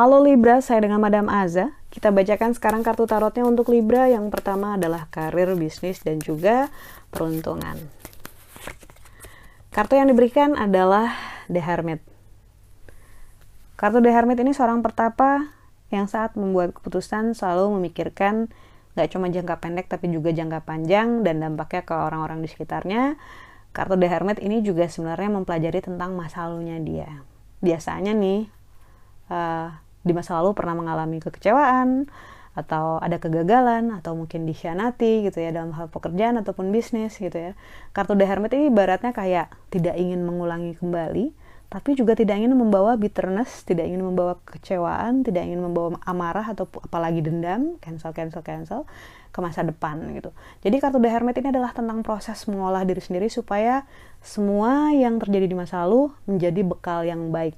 Halo Libra, saya dengan Madam Aza. Kita bacakan sekarang kartu tarotnya untuk Libra. Yang pertama adalah karir, bisnis, dan juga peruntungan. Kartu yang diberikan adalah The Hermit. Kartu The Hermit ini seorang pertapa yang saat membuat keputusan selalu memikirkan gak cuma jangka pendek tapi juga jangka panjang dan dampaknya ke orang-orang di sekitarnya. Kartu The Hermit ini juga sebenarnya mempelajari tentang masa lalunya dia. Biasanya nih, uh, di masa lalu pernah mengalami kekecewaan atau ada kegagalan atau mungkin dikhianati gitu ya dalam hal pekerjaan ataupun bisnis gitu ya. Kartu The Hermit ini ibaratnya kayak tidak ingin mengulangi kembali tapi juga tidak ingin membawa bitterness, tidak ingin membawa kecewaan, tidak ingin membawa amarah atau apalagi dendam, cancel cancel cancel ke masa depan gitu. Jadi kartu The Hermit ini adalah tentang proses mengolah diri sendiri supaya semua yang terjadi di masa lalu menjadi bekal yang baik.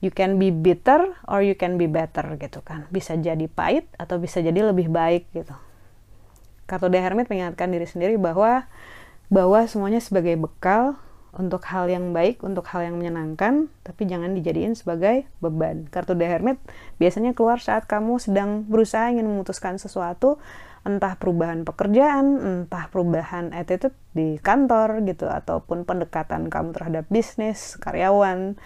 You can be bitter or you can be better gitu kan. Bisa jadi pahit atau bisa jadi lebih baik gitu. Kartu The Hermit mengingatkan diri sendiri bahwa bahwa semuanya sebagai bekal untuk hal yang baik, untuk hal yang menyenangkan, tapi jangan dijadiin sebagai beban. Kartu The Hermit biasanya keluar saat kamu sedang berusaha ingin memutuskan sesuatu, entah perubahan pekerjaan, entah perubahan attitude di kantor gitu, ataupun pendekatan kamu terhadap bisnis, karyawan,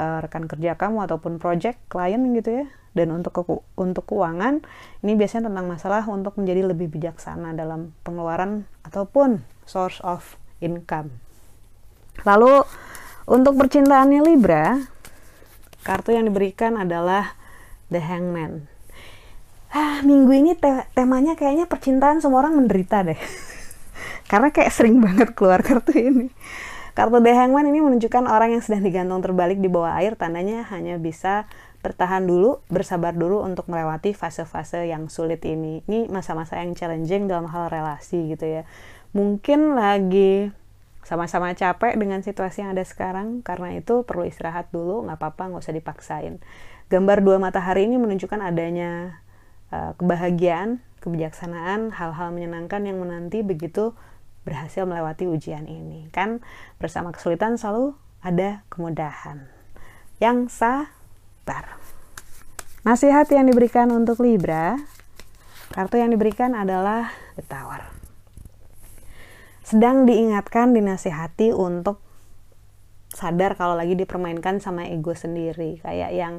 uh, rekan kerja kamu ataupun project klien gitu ya dan untuk ke, untuk keuangan ini biasanya tentang masalah untuk menjadi lebih bijaksana dalam pengeluaran ataupun source of income lalu untuk percintaannya Libra kartu yang diberikan adalah the hangman ah minggu ini te temanya kayaknya percintaan semua orang menderita deh karena kayak sering banget keluar kartu ini Kartu The Hangman ini menunjukkan orang yang sedang digantung terbalik di bawah air, tandanya hanya bisa bertahan dulu, bersabar dulu untuk melewati fase-fase yang sulit ini. Ini masa-masa yang challenging dalam hal relasi gitu ya. Mungkin lagi sama-sama capek dengan situasi yang ada sekarang, karena itu perlu istirahat dulu, nggak apa-apa, nggak usah dipaksain. Gambar dua matahari ini menunjukkan adanya uh, kebahagiaan, kebijaksanaan, hal-hal menyenangkan yang menanti begitu berhasil melewati ujian ini. Kan bersama kesulitan selalu ada kemudahan. Yang sabar. Nasihat yang diberikan untuk Libra, kartu yang diberikan adalah The Tower. Sedang diingatkan, dinasihati untuk sadar kalau lagi dipermainkan sama ego sendiri. Kayak yang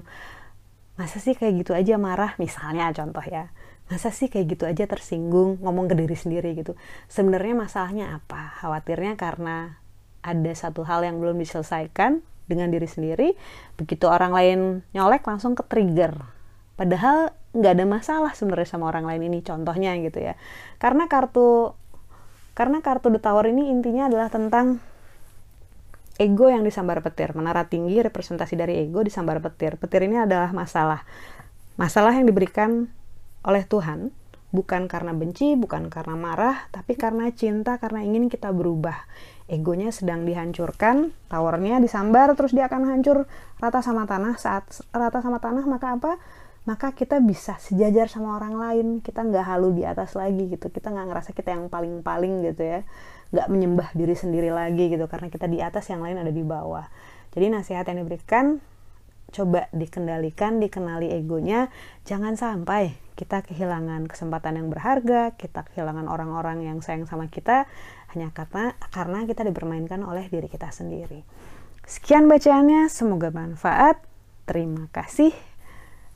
masa sih kayak gitu aja marah? Misalnya contoh ya. Masa sih kayak gitu aja tersinggung ngomong ke diri sendiri? Gitu. Sebenarnya masalahnya apa? Khawatirnya karena ada satu hal yang belum diselesaikan dengan diri sendiri begitu orang lain nyolek langsung ke trigger. Padahal nggak ada masalah sebenarnya sama orang lain ini contohnya gitu ya. Karena kartu karena kartu the tower ini intinya adalah tentang ego yang disambar petir menara tinggi representasi dari ego disambar petir petir ini adalah masalah masalah yang diberikan oleh Tuhan bukan karena benci, bukan karena marah, tapi karena cinta, karena ingin kita berubah. Egonya sedang dihancurkan, towernya disambar, terus dia akan hancur rata sama tanah. Saat rata sama tanah, maka apa? Maka kita bisa sejajar sama orang lain. Kita nggak halu di atas lagi gitu. Kita nggak ngerasa kita yang paling-paling gitu ya. Nggak menyembah diri sendiri lagi gitu. Karena kita di atas, yang lain ada di bawah. Jadi nasihat yang diberikan, coba dikendalikan, dikenali egonya. Jangan sampai kita kehilangan kesempatan yang berharga, kita kehilangan orang-orang yang sayang sama kita hanya karena karena kita dipermainkan oleh diri kita sendiri. Sekian bacaannya, semoga bermanfaat. Terima kasih.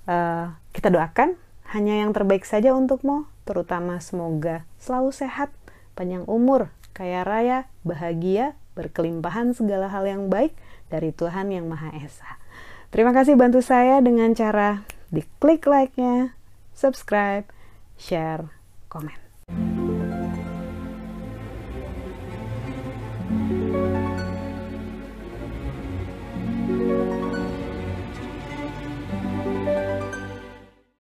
Eh, kita doakan hanya yang terbaik saja untukmu, terutama semoga selalu sehat, panjang umur, kaya raya, bahagia, berkelimpahan segala hal yang baik dari Tuhan Yang Maha Esa. Terima kasih bantu saya dengan cara diklik like-nya, subscribe, share, komen.